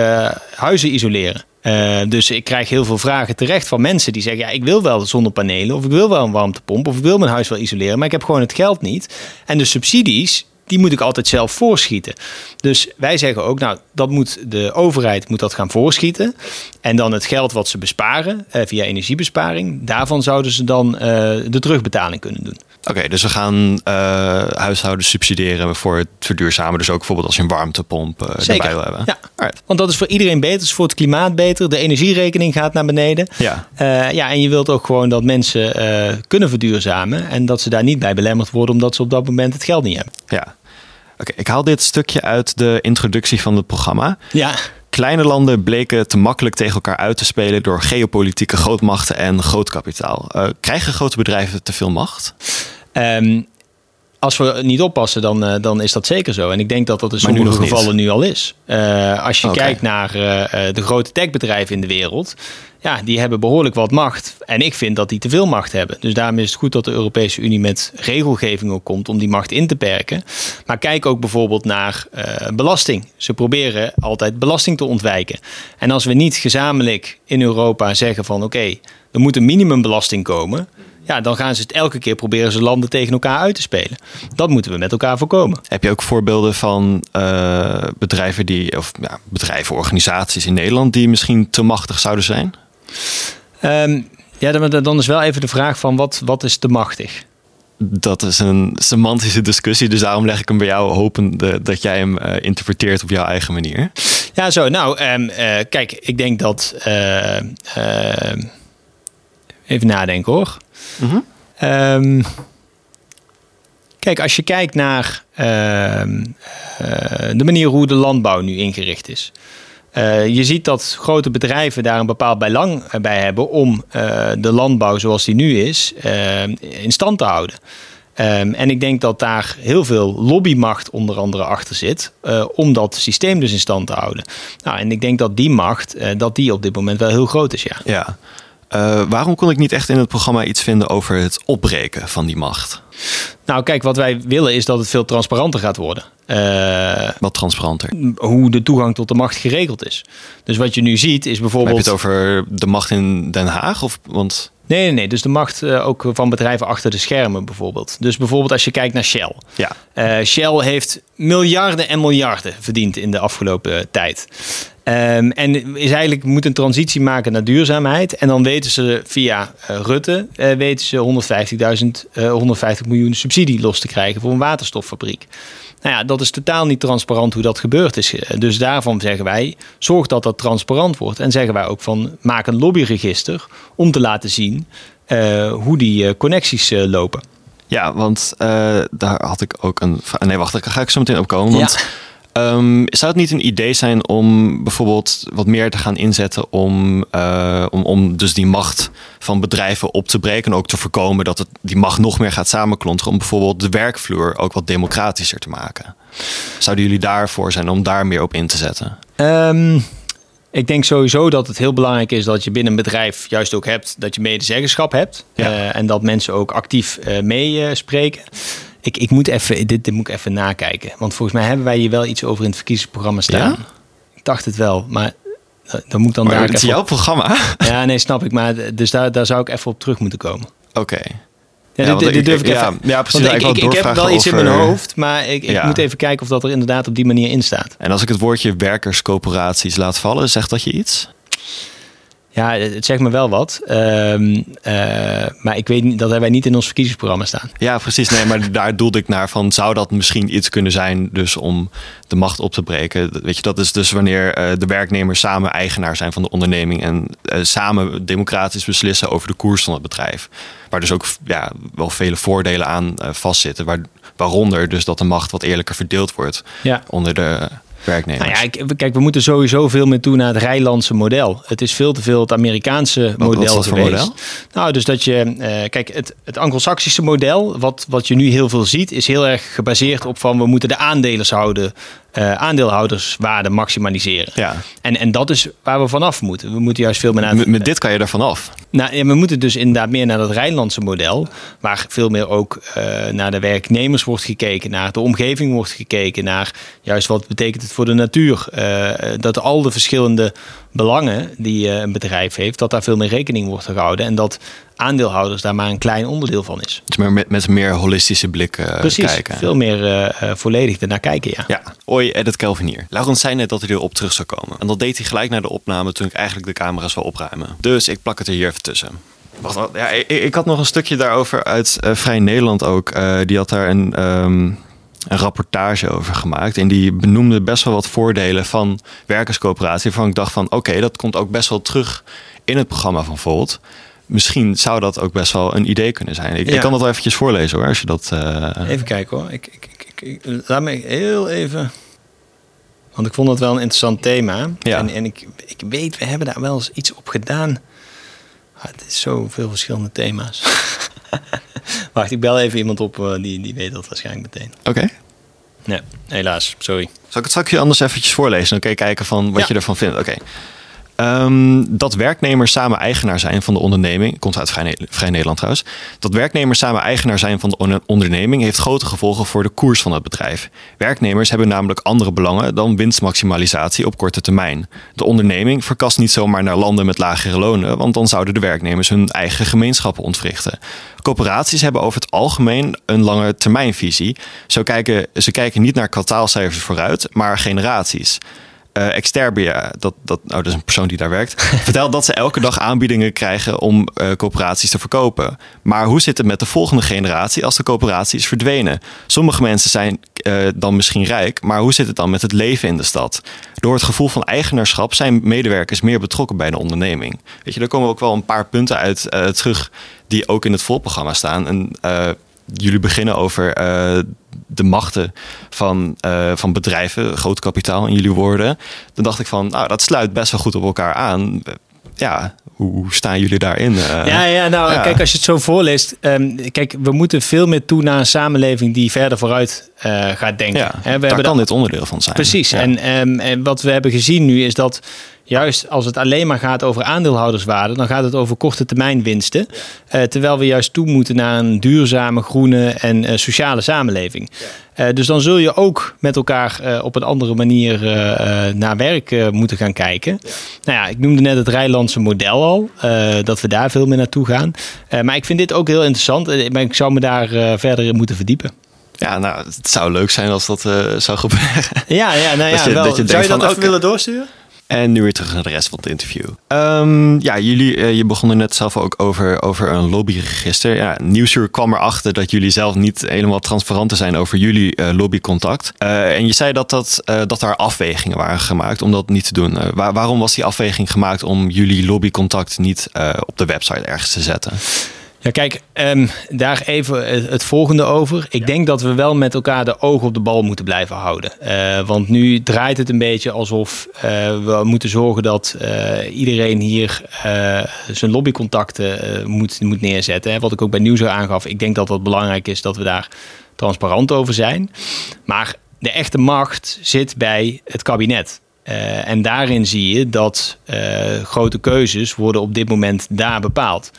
huizen isoleren? Uh, dus ik krijg heel veel vragen terecht van mensen die zeggen: ja, ik wil wel zonnepanelen, of ik wil wel een warmtepomp, of ik wil mijn huis wel isoleren, maar ik heb gewoon het geld niet. En de subsidies, die moet ik altijd zelf voorschieten. Dus wij zeggen ook, nou, dat moet de overheid moet dat gaan voorschieten. En dan het geld wat ze besparen eh, via energiebesparing, daarvan zouden ze dan eh, de terugbetaling kunnen doen. Oké, dus we gaan uh, huishoudens subsidiëren voor het verduurzamen. Dus ook bijvoorbeeld als je een warmtepomp uh, erbij wil hebben. Ja, want dat is voor iedereen beter. Het is voor het klimaat beter. De energierekening gaat naar beneden. Ja, uh, ja en je wilt ook gewoon dat mensen kunnen verduurzamen. En dat ze daar niet bij belemmerd worden omdat ze op dat moment het geld niet hebben. Ja. Oké, ik haal dit stukje uit de introductie van het programma. Ja. Kleine landen bleken te makkelijk tegen elkaar uit te spelen door geopolitieke grootmachten en groot kapitaal. krijgen grote bedrijven te veel macht? Um, als we niet oppassen, dan, uh, dan is dat zeker zo. En ik denk dat dat in sommige gevallen nu al is. Uh, als je okay. kijkt naar uh, de grote techbedrijven in de wereld, ja, die hebben behoorlijk wat macht. En ik vind dat die te veel macht hebben. Dus daarom is het goed dat de Europese Unie met regelgeving ook komt om die macht in te perken. Maar kijk ook bijvoorbeeld naar belasting. Ze proberen altijd belasting te ontwijken. En als we niet gezamenlijk in Europa zeggen van oké, okay, er moet een minimumbelasting komen ja, dan gaan ze het elke keer proberen ze landen tegen elkaar uit te spelen. Dat moeten we met elkaar voorkomen. Heb je ook voorbeelden van uh, bedrijven die, of ja, bedrijven, organisaties in Nederland die misschien te machtig zouden zijn? Um, ja, dan, dan is wel even de vraag van wat, wat is te machtig? Dat is een semantische discussie, dus daarom leg ik hem bij jou hopende dat jij hem uh, interpreteert op jouw eigen manier. Ja, zo. Nou, um, uh, kijk, ik denk dat. even nadenken hoor. Mm -hmm. kijk, als je kijkt naar uh, uh, de manier hoe de landbouw nu ingericht is. Uh, je ziet dat grote bedrijven daar een bepaald belang bij hebben om de landbouw zoals die nu is in stand te houden. Um, en ik denk dat daar heel veel lobbymacht onder andere achter zit uh, om dat systeem dus in stand te houden. Nou, en ik denk dat die macht, uh, dat die op dit moment wel heel groot is, ja. Ja, uh, waarom kon ik niet echt in het programma iets vinden over het opbreken van die macht? Nou, kijk, wat wij willen is dat het veel transparanter gaat worden. Uh, wat transparanter? Hoe de toegang tot de macht geregeld is. Dus wat je nu ziet is bijvoorbeeld. heb je het over de macht in Den Haag? Of, want... Nee, nee, nee. Dus de macht uh, ook van bedrijven achter de schermen bijvoorbeeld. Dus bijvoorbeeld als je kijkt naar Shell. Ja. Uh, Shell heeft miljarden en miljarden verdiend in de afgelopen tijd. Um, en is eigenlijk moet een transitie maken naar duurzaamheid. En dan weten ze via uh, Rutte uh, weten ze 150.000, uh, 150 miljoen subsidie los te krijgen voor een waterstoffabriek. Nou ja, dat is totaal niet transparant hoe dat gebeurd is. Dus daarvan zeggen wij, zorg dat dat transparant wordt. En zeggen wij ook van, maak een lobbyregister om te laten zien hoe die connecties lopen. Ja, want daar had ik ook een... Nee, wacht, daar ga ik zo meteen op komen. Want... Ja Um, zou het niet een idee zijn om bijvoorbeeld wat meer te gaan inzetten om, uh, om, om dus die macht van bedrijven op te breken en ook te voorkomen dat het, die macht nog meer gaat samenklonteren om bijvoorbeeld de werkvloer ook wat democratischer te maken? Zouden jullie daarvoor zijn om daar meer op in te zetten? Um, ik denk sowieso dat het heel belangrijk is dat je binnen een bedrijf juist ook hebt dat je medezeggenschap hebt ja. uh, en dat mensen ook actief uh, meespreken. Ik, ik moet even, dit, dit moet ik even nakijken. Want volgens mij hebben wij hier wel iets over in het verkiezingsprogramma staan. Ja? Ik dacht het wel, maar dan moet dan maar daar. Het is jouw programma. Ja, nee, snap ik. Maar dus daar, daar zou ik even op terug moeten komen. Oké. Okay. Ja, ja, dit, dit durf ik, even. Ja, precies. Ik, ik, ik, heb wel iets in mijn hoofd, maar ik, ik moet even kijken of dat er inderdaad op die manier in staat. En als ik het woordje werkerscoöperaties laat vallen, zegt dat je iets? Ja, het zegt me wel wat. Ehm, eh, maar ik weet niet, dat hebben wij niet in ons verkiezingsprogramma staan. Ja, precies. Nee, maar daar doelde ik naar van, zou dat misschien iets kunnen zijn dus om de macht op te breken? Weet je, dat is dus wanneer eh, de werknemers samen eigenaar zijn van de onderneming en uh, samen democratisch beslissen over de koers van het bedrijf. Waar dus ook ja, wel vele voordelen aan vastzitten. Waar, waaronder dus dat de macht wat eerlijker verdeeld wordt ja. onder de werknemers. Nou ja, kijk, we moeten sowieso veel meer toe naar het Rijlandse model. Het is veel te veel het Amerikaanse model wat is dat geweest. Model? Nou, dus dat je, uh, kijk, het, het Anglo-Saxische model, wat, wat je nu heel veel ziet, is heel erg gebaseerd op van we moeten de aandelen houden uh, aandeelhouderswaarde maximaliseren. Ja. En, en dat is waar we vanaf moeten. We moeten juist veel meer naar... Met, met dit kan je er vanaf. Nou, ja, we moeten dus inderdaad meer naar dat Rijnlandse model, waar veel meer ook uh, naar de werknemers wordt gekeken, naar de omgeving wordt gekeken, naar juist wat betekent het voor de natuur. Uh, dat al de verschillende belangen die een bedrijf heeft, dat daar veel meer rekening wordt gehouden en dat aandeelhouders daar maar een klein onderdeel van is. Dus maar met, met een meer holistische blik uh, Precies, kijken. veel meer uh, volledig ernaar kijken, ja. Ja, Oi, Edit Kelvin hier. Laurens zei net dat hij erop terug zou komen. En dat deed hij gelijk na de opname toen ik eigenlijk de camera's wil opruimen. Dus ik plak het er hier even tussen. Wacht, ja, ik, ik had nog een stukje daarover uit uh, Vrij Nederland ook. die had daar een... Um, een rapportage over gemaakt. En die benoemde best wel wat voordelen van werkerscoöperatie. Waarvan ik dacht van oké, dat komt ook best wel terug in het programma van Volt misschien zou dat ook best wel een idee kunnen zijn. Ik, ik kan dat wel eventjes voorlezen hoor, als je dat... Uh... Even kijken hoor. Ik, ik, ik, laat me heel even... Want ik vond dat wel een interessant thema. Ja. En, en ik, ik weet, we hebben daar wel eens iets op gedaan. Ah, het is zoveel verschillende thema's. Wacht, ik bel even iemand op, uh, die, die weet dat waarschijnlijk meteen. Oké. Okay. Nee, helaas, sorry. Zal ik het straks anders eventjes voorlezen? Dan kun je kijken van wat ja. je ervan vindt. Oké. Um, dat werknemers samen eigenaar zijn van de onderneming, komt uit Vrij, Nederland trouwens. Dat werknemers samen eigenaar zijn van de onderneming heeft grote gevolgen voor de koers van het bedrijf. Werknemers hebben namelijk andere belangen dan winstmaximalisatie op korte termijn. De onderneming verkast niet zomaar naar landen met lagere lonen, want dan zouden de werknemers hun eigen gemeenschappen ontwrichten. Coöperaties hebben over het algemeen een lange termijnvisie. Zo kijken, ze kijken niet naar kwartaalcijfers vooruit, maar generaties uh, Exterbia, dat, dat, nou, dat is een persoon die daar werkt, vertelt dat ze elke dag aanbiedingen krijgen om uh, coöperaties te verkopen. Maar hoe zit het met de volgende generatie als de coöperatie is verdwenen? Sommige mensen zijn uh, dan misschien rijk, maar hoe zit het dan met het leven in de stad? Door het gevoel van eigenaarschap zijn medewerkers meer betrokken bij de onderneming. Weet je, daar komen ook wel een paar punten uit terug die ook in het volprogramma staan. En jullie beginnen over de machten van, uh, van bedrijven, groot kapitaal in jullie woorden. Dan dacht ik van, nou, dat sluit best wel goed op elkaar aan. Ja, hoe staan jullie daarin? Uh, ja, ja, nou, ja. kijk, als je het zo voorleest. Um, kijk, we moeten veel meer toe naar een samenleving die verder vooruit uh, gaat denken. Ja, He, we daar kan dit onderdeel van zijn. Precies. Ja. En, um, en wat we hebben gezien nu is dat juist als het alleen maar gaat over aandeelhouderswaarde, dan gaat het over korte termijn winsten. Uh, terwijl we juist toe moeten naar een duurzame, groene en uh, sociale samenleving. Uh, dus dan zul je ook met elkaar op een andere manier naar werk moeten gaan kijken. Ja. Nou ja, ik noemde net het Rijnlandse model al, dat we daar veel meer naartoe gaan. maar ik vind dit ook heel interessant, maar ik zou me daar verder in moeten verdiepen. Ja, nou, het zou leuk zijn als dat zou gebeuren. Ja, ja, nou ja, dat je, wel. Dat je zou je dat even willen doorsturen? En nu weer terug naar de rest van het interview. Um, ja, jullie, uh, je begon er net zelf ook over, over een lobbyregister. Ja, Nieuwsuur kwam erachter dat jullie zelf niet helemaal transparant zijn over jullie uh, lobbycontact. Uh, en je zei dat, dat, dat daar afwegingen waren gemaakt om dat niet te doen. Waar, waarom was die afweging gemaakt om jullie lobbycontact niet op de website ergens te zetten? Ja, kijk, um, daar even het, volgende over. Ik ja. denk dat we wel met elkaar de ogen op de bal moeten blijven houden. Uh, want nu draait het een beetje alsof uh, we moeten zorgen dat uh, iedereen hier zijn lobbycontacten moet, moet neerzetten. Hè. Wat ik ook bij Nieuws aangaf. Ik denk dat het belangrijk is dat we daar transparant over zijn. Maar de echte macht zit bij het kabinet. Uh, en daarin zie je dat uh, grote keuzes worden op dit moment daar bepaald.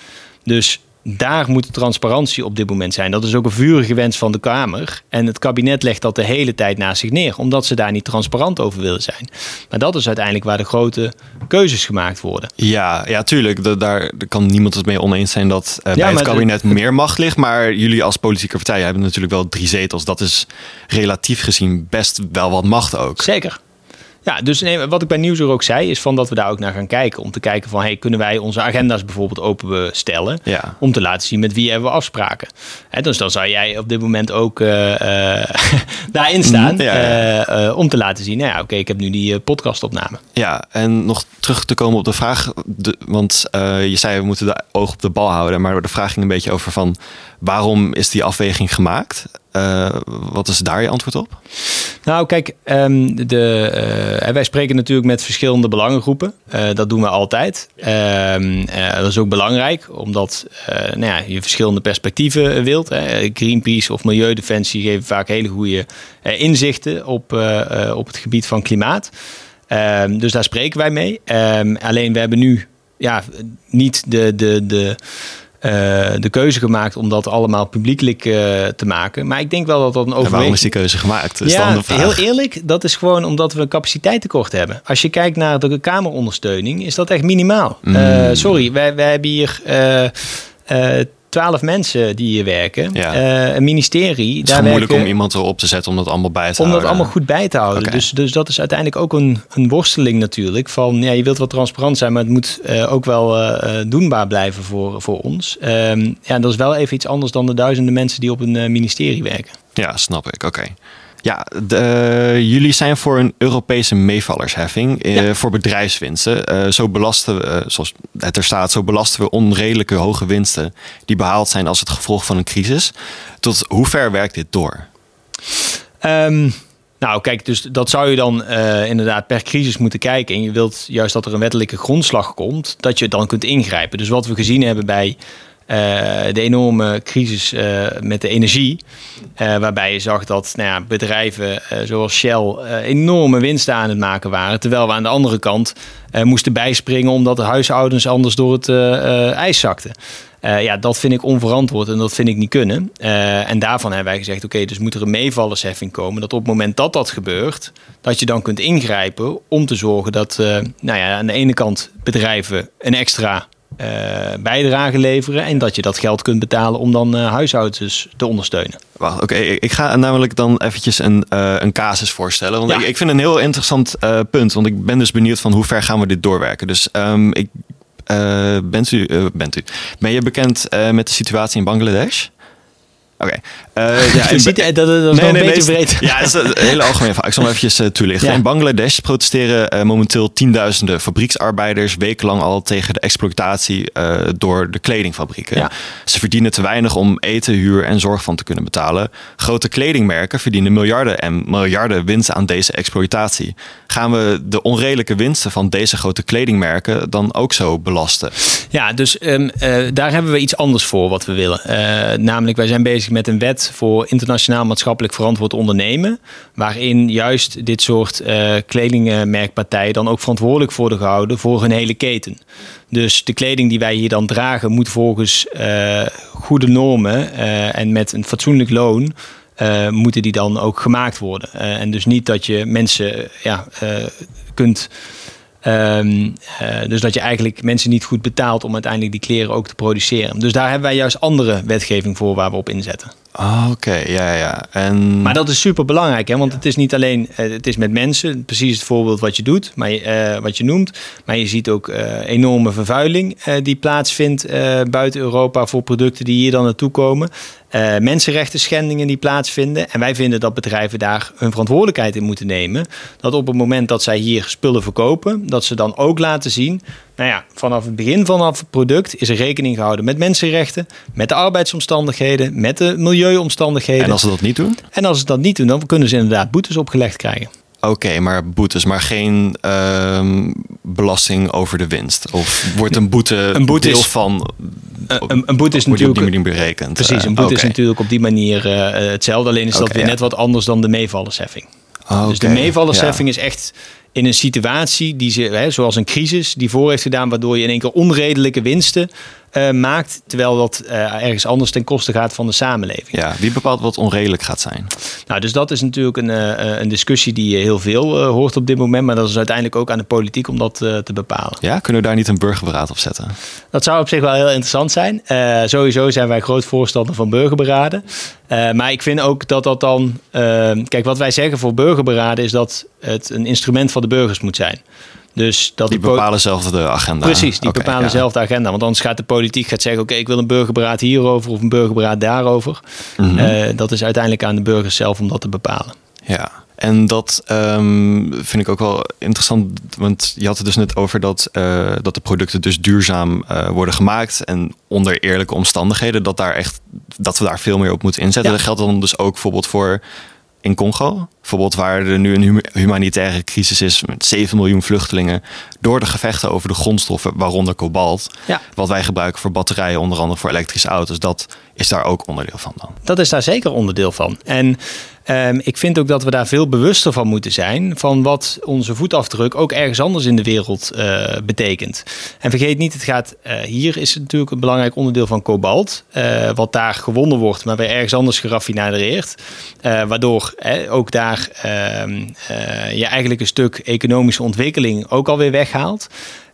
Dus daar moet transparantie op dit moment zijn. Dat is ook een vurige wens van de Kamer. En het kabinet legt dat de hele tijd naast zich neer, omdat ze daar niet transparant over willen zijn. Maar dat is uiteindelijk waar de grote keuzes gemaakt worden. Ja, ja tuurlijk. Daar, daar kan niemand het mee oneens zijn dat uh, ja, bij het kabinet de... meer macht ligt. Maar jullie als politieke partij hebben natuurlijk wel drie zetels. Dat is relatief gezien best wel wat macht ook. Zeker. Ja, dus nee, wat ik bij Nieuwsuur ook zei, is van dat we daar ook naar gaan kijken. Om te kijken van, hey, kunnen wij onze agenda's bijvoorbeeld openstellen? Ja. Om te laten zien met wie hebben we afspraken. Hè, dus dan zou jij op dit moment ook uh, uh, daarin staan. Mhm, ja, ja. Uh, om te laten zien, nou ja, oké, ik heb nu die podcastopname. Ja, en nog terug te komen op de vraag. De, want je zei, we moeten de oog op de bal houden. Maar de vraag ging een beetje over van, waarom is die afweging gemaakt? Uh, wat is daar je antwoord op? Nou, kijk, um, de, uh, wij spreken natuurlijk met verschillende belangengroepen. Uh, dat doen we altijd. Ehm, dat is ook belangrijk, omdat nou ja, je verschillende perspectieven wilt. Greenpeace of Milieudefensie geven vaak hele goede inzichten op, op het gebied van klimaat. Um, dus daar spreken wij mee. alleen we hebben nu ja, niet de. de, de de keuze gemaakt om dat allemaal publiekelijk uh, te maken. Maar ik denk wel dat dat een overweging... waarom is die keuze gemaakt? Is ja, heel eerlijk, dat is gewoon omdat we een capaciteitstekort hebben. Als je kijkt naar de kamerondersteuning, is dat echt minimaal. Mm. Uh, sorry, wij, wij hebben hier twaalf mensen die hier werken. Ja. Uh, een ministerie. Het is moeilijk om iemand erop te zetten om dat allemaal bij te om houden. Om dat allemaal goed bij te houden. Okay. Dus, dus dat is uiteindelijk ook een, een worsteling natuurlijk. Van ja, je wilt wel transparant zijn, maar het moet uh, ook wel uh, doenbaar blijven voor, voor ons. Um, ja, dat is wel even iets anders dan de duizenden mensen die op een ministerie werken. Ja, snap ik. Oké. Okay. Ja, de, jullie zijn voor een Europese meevallersheffing ja. uh, voor bedrijfswinsten. Uh, zo belasten we, zoals het er staat, zo belasten we onredelijke hoge winsten die behaald zijn als het gevolg van een crisis. Tot hoe ver werkt dit door? Um, nou, kijk, dus dat zou je dan inderdaad per crisis moeten kijken. En je wilt juist dat er een wettelijke grondslag komt, dat je dan kunt ingrijpen. Dus wat we gezien hebben bij de enorme crisis uh, met de energie. Uh, waarbij je zag dat nou ja, bedrijven zoals Shell enorme winsten aan het maken waren. Terwijl we aan de andere kant moesten bijspringen omdat de huishoudens anders door het ijs zakten. ja, dat vind ik onverantwoord en dat vind ik niet kunnen. en daarvan hebben wij gezegd: oké, dus moet er een meevallersheffing komen. Dat op het moment dat dat gebeurt, dat je dan kunt ingrijpen om te zorgen dat nou ja, aan de ene kant bedrijven een extra uh, bijdrage leveren. En dat je dat geld kunt betalen om dan uh, huishoudens te ondersteunen. Wacht, oké. Okay. Ik ga namelijk dan eventjes een, uh, een casus voorstellen. Want ja. ik, ik, vind het een heel interessant punt. Want ik ben dus benieuwd van hoe ver gaan we dit doorwerken. Dus um, ik, bent, u, bent u, ben je bekend met de situatie in Bangladesh? Oké. Okay. Uh, ja, ziet, dat, dat is nee, nee, een beetje breed. Ja, dat is een hele algemene vraag. Ik zal hem eventjes uh, toelichten. Ja. In Bangladesh protesteren uh, momenteel tienduizenden fabrieksarbeiders wekenlang al tegen de exploitatie door de kledingfabrieken. Ja. Ze verdienen te weinig om eten, huur en zorg van te kunnen betalen. Grote kledingmerken verdienen miljarden en miljarden winst aan deze exploitatie. Gaan we de onredelijke winsten van deze grote kledingmerken dan ook zo belasten? Ja, dus um, daar hebben we iets anders voor wat we willen. namelijk, wij zijn bezig met een wet voor internationaal maatschappelijk verantwoord ondernemen. Waarin juist dit soort uh, kledingmerkpartijen dan ook verantwoordelijk worden gehouden voor hun hele keten. Dus de kleding die wij hier dan dragen moet volgens uh, goede normen uh, en met een fatsoenlijk loon. Moeten die dan ook gemaakt worden. En dus niet dat je mensen ja, kunt. Um, dus dat je eigenlijk mensen niet goed betaalt om uiteindelijk die kleren ook te produceren. Dus daar hebben wij juist andere wetgeving voor waar we op inzetten. Oh, Oké, okay. ja, ja. En... Maar dat is super belangrijk, hè? want het is niet alleen het is met mensen, precies het voorbeeld wat je doet, maar uh, wat je noemt. Maar je ziet ook enorme vervuiling die plaatsvindt buiten Europa voor producten die hier dan naartoe komen. Uh, mensenrechten schendingen die plaatsvinden. En wij vinden dat bedrijven daar hun verantwoordelijkheid in moeten nemen. Dat op het moment dat zij hier spullen verkopen, dat ze dan ook laten zien. Nou ja, vanaf het begin vanaf het product is er rekening gehouden met mensenrechten, met de arbeidsomstandigheden, met de milieuomstandigheden. En als ze dat niet doen? En als ze dat niet doen, dan kunnen ze inderdaad boetes opgelegd krijgen. Oké, okay, maar boetes, maar geen uh, belasting over de winst? Of wordt een boete, een boete deel is, van... Een, een boete is wordt natuurlijk... op die manier berekend? Precies, een boete okay. is natuurlijk op die manier uh, hetzelfde. Alleen is okay, dat weer ja. net wat anders dan de meevallersheffing. Oh, dus de meevallersheffing ja. is echt in een situatie die ze, hè, zoals een crisis, die voor heeft gedaan, waardoor je in één keer onredelijke winsten uh, maakt, terwijl dat uh, ergens anders ten koste gaat van de samenleving. Ja, wie bepaalt wat onredelijk gaat zijn? Nou, dus dat is natuurlijk een, uh, een discussie die heel veel hoort op dit moment, maar dat is uiteindelijk ook aan de politiek om dat te bepalen. Ja, kunnen we daar niet een burgerberaad op zetten? Dat zou op zich wel heel interessant zijn. sowieso zijn wij groot voorstander van burgerberaden. maar ik vind ook dat dat dan. kijk, wat wij zeggen voor burgerberaden is dat het een instrument van de burgers moet zijn. Dus dat die bepalen zelf de agenda. Precies, die bepalen zelf de agenda. Want anders gaat de politiek gaat zeggen: oké, ik wil een burgerberaad hierover of een burgerberaad daarover. Eh, dat is uiteindelijk aan de burgers zelf om dat te bepalen. Ja. En dat um, vind ik ook wel interessant, want je had het dus net over dat, uh, dat de producten dus duurzaam uh, worden gemaakt en onder eerlijke omstandigheden, dat, daar echt, dat we daar veel meer op moeten inzetten. Dat geldt dan dus ook bijvoorbeeld voor in Congo. Bijvoorbeeld waar er nu een humanitaire crisis is met 7 miljoen vluchtelingen. Door de gevechten over de grondstoffen, waaronder kobalt. Ja. Wat wij gebruiken voor batterijen, onder andere voor elektrische auto's. Dat is daar ook onderdeel van dan. Dat is daar zeker onderdeel van. En um, ik vind ook dat we daar veel bewuster van moeten zijn. Van wat onze voetafdruk ook ergens anders in de wereld uh, betekent. En vergeet niet, het gaat, uh, hier is natuurlijk een belangrijk onderdeel van kobalt. Uh, wat daar gewonnen wordt, maar weer ergens anders geraffineerd. waardoor ook daar ehm, je eigenlijk een stuk economische ontwikkeling ook alweer weghaalt.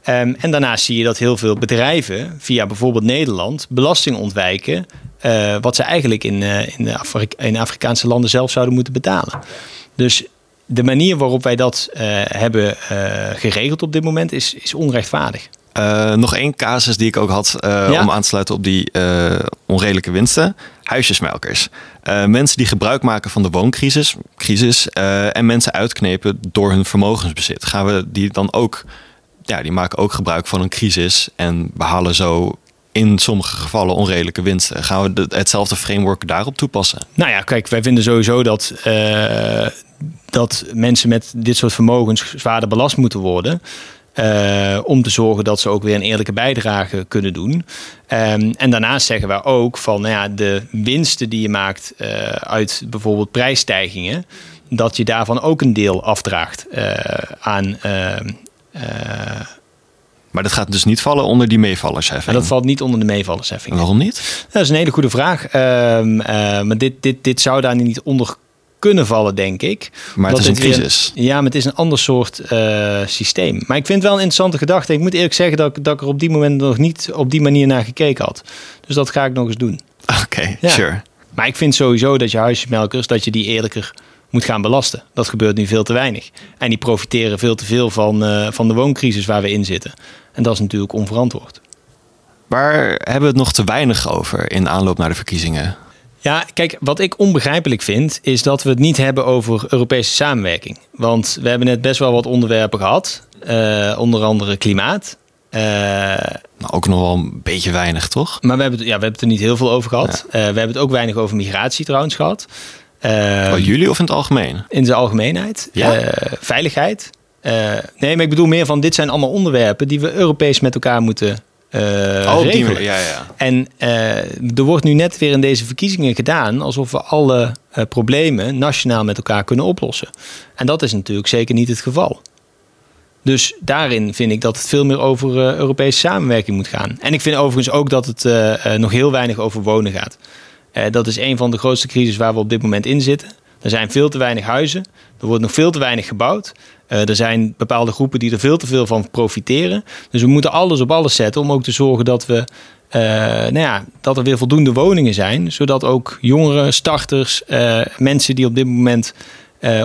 Um, en daarnaast zie je dat heel veel bedrijven via bijvoorbeeld Nederland belasting ontwijken uh, wat ze eigenlijk in, uh, in, Afrikaanse landen zelf zouden moeten betalen. Dus de manier waarop wij dat uh, hebben geregeld op dit moment is, is onrechtvaardig. nog één casus die ik ook had ja. om aan te sluiten op die onredelijke winsten. Huisjesmelkers. mensen die gebruik maken van de wooncrisis crisis, en mensen uitknepen door hun vermogensbezit. Gaan we die dan ook, ja, die maken ook gebruik van een crisis en behalen zo in sommige gevallen onredelijke winsten. Gaan we hetzelfde framework daarop toepassen? Nou ja, kijk, wij vinden sowieso dat, uh, dat mensen met dit soort vermogens zwaarder belast moeten worden. Uh, om te zorgen dat ze ook weer een eerlijke bijdrage kunnen doen. Um, en daarnaast zeggen we ook van nou ja, de winsten die je maakt uh, uit bijvoorbeeld prijsstijgingen, dat je daarvan ook een deel afdraagt aan ehm, maar dat gaat dus niet vallen onder die meevallersheffing? dat valt niet onder de meevallersheffing. Waarom niet? Dat is een hele goede vraag. Um, uh, maar dit, dit, dit zou daar niet onder kunnen vallen, denk ik. Maar het is een crisis. ja, maar het is een ander soort uh, systeem. Maar ik vind het wel een interessante gedachte. Ik moet eerlijk zeggen dat, dat ik er op die moment nog niet op die manier naar gekeken had. Dus dat ga ik nog eens doen. Oké, okay, ja. sure. Maar ik vind sowieso dat je huismelkers, dat je die eerlijker moet gaan belasten. Dat gebeurt nu veel te weinig. En die profiteren veel te veel van, uh, van de wooncrisis waar we in zitten. En dat is natuurlijk onverantwoord. Waar hebben we het nog te weinig over in aanloop naar de verkiezingen? Ja, kijk, wat ik onbegrijpelijk vind, is dat we het niet hebben over Europese samenwerking. Want we hebben net best wel wat onderwerpen gehad, uh, onder andere klimaat. Uh, nou, ook nog wel een beetje weinig, toch? Maar we hebben, het, ja, we hebben het er niet heel veel over gehad. Ja. Uh, we hebben het ook weinig over migratie trouwens gehad. Uh, jullie of in het algemeen? In zijn algemeenheid. Ja. veiligheid. Uh, nee, maar ik bedoel meer van dit zijn allemaal onderwerpen die we Europees met elkaar moeten uh, oh, regelen. Die, ja, ja. En uh, er wordt nu net weer in deze verkiezingen gedaan alsof we alle problemen nationaal met elkaar kunnen oplossen. En dat is natuurlijk zeker niet het geval. Dus daarin vind ik dat het veel meer over Europese samenwerking moet gaan. En ik vind overigens ook dat het nog heel weinig over wonen gaat. Dat is een van de grootste crisis waar we op dit moment in zitten. Er zijn veel te weinig huizen. Er wordt nog veel te weinig gebouwd. Uh, er zijn bepaalde groepen die er veel te veel van profiteren. Dus we moeten alles op alles zetten om ook te zorgen dat we. Uh, nou ja, dat er weer voldoende woningen zijn, zodat ook jongeren, starters, uh, mensen die op dit moment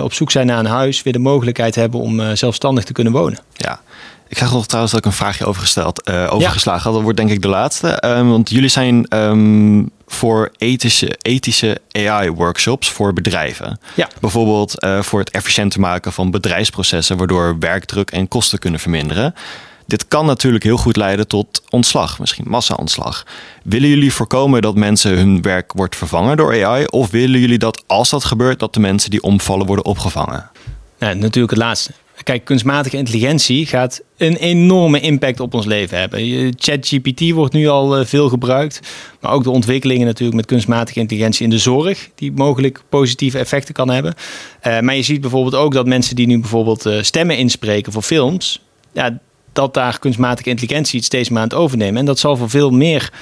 op zoek zijn naar een huis, weer de mogelijkheid hebben om zelfstandig te kunnen wonen. Ja, ik krijg nog trouwens dat ik een vraagje overgesteld, uh, overgeslagen had. Dat wordt denk ik de laatste. Um, want jullie zijn um, voor ethische, ethische AI-workshops voor bedrijven. Ja. Bijvoorbeeld uh, voor het efficiënter maken van bedrijfsprocessen, waardoor werkdruk en kosten kunnen verminderen. Dit kan natuurlijk heel goed leiden tot ontslag, misschien massa-ontslag. Willen jullie voorkomen dat mensen hun werk wordt vervangen door AI? Of willen jullie dat als dat gebeurt, dat de mensen die omvallen worden opgevangen? Natuurlijk het laatste. Kijk, kunstmatige intelligentie gaat een enorme impact op ons leven hebben. ChatGPT wordt nu al eh, veel gebruikt. Maar ook de ontwikkelingen natuurlijk met kunstmatige intelligentie in de zorg, die mogelijk positieve effecten kan hebben. Uh, maar je ziet bijvoorbeeld ook dat mensen die nu bijvoorbeeld uh, stemmen inspreken voor films, ja, dat daar kunstmatige intelligentie het steeds meer aan het overnemen. En dat zal voor veel meer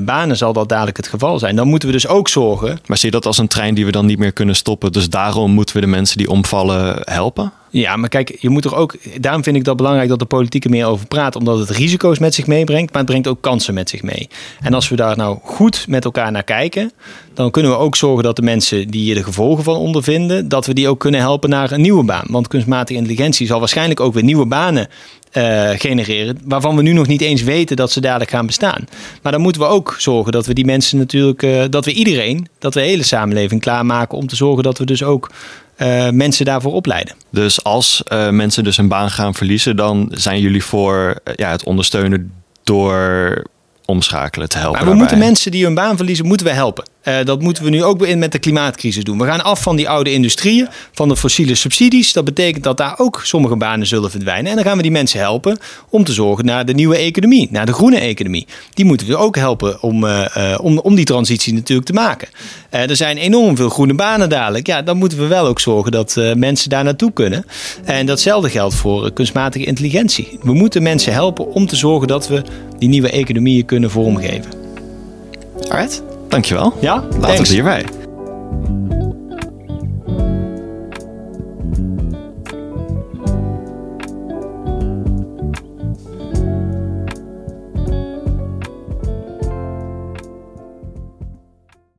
banen zal dat dadelijk het geval zijn. Dan moeten we dus ook zorgen. Maar zie je dat als een trein die we dan niet meer kunnen stoppen? Dus daarom moeten we de mensen die omvallen helpen? Ja, maar kijk, je moet er ook. Daarom vind ik dat belangrijk dat de politiek er meer over praat. Omdat het risico's met zich meebrengt, maar het brengt ook kansen met zich mee. En als we daar nou goed met elkaar naar kijken, dan kunnen we ook zorgen dat de mensen die hier de gevolgen van ondervinden, dat we die ook kunnen helpen naar een nieuwe baan. Want kunstmatige intelligentie zal waarschijnlijk ook weer nieuwe banen uh, genereren. Waarvan we nu nog niet eens weten dat ze dadelijk gaan bestaan. Maar dan moeten we ook zorgen dat we die mensen natuurlijk, uh, dat we iedereen, dat we de hele samenleving klaarmaken om te zorgen dat we dus ook uh, mensen daarvoor opleiden. Dus als mensen dus een baan gaan verliezen, dan zijn jullie voor ja, het ondersteunen door omschakelen te helpen. Maar we moeten mensen die hun baan verliezen, moeten we helpen. Uh, dat moeten we nu ook in met de klimaatcrisis doen. We gaan af van die oude industrieën, van de fossiele subsidies. Dat betekent dat daar ook sommige banen zullen verdwijnen. En dan gaan we die mensen helpen om te zorgen naar de nieuwe economie, naar de groene economie. Die moeten we ook helpen om, uh, om, om die transitie natuurlijk te maken. er zijn enorm veel groene banen dadelijk. Ja, dan moeten we wel ook zorgen dat mensen daar naartoe kunnen. En datzelfde geldt voor kunstmatige intelligentie. We moeten mensen helpen om te zorgen dat we die nieuwe economieën kunnen vormgeven. Alright. Dankjewel. Ja, laten we hierbij.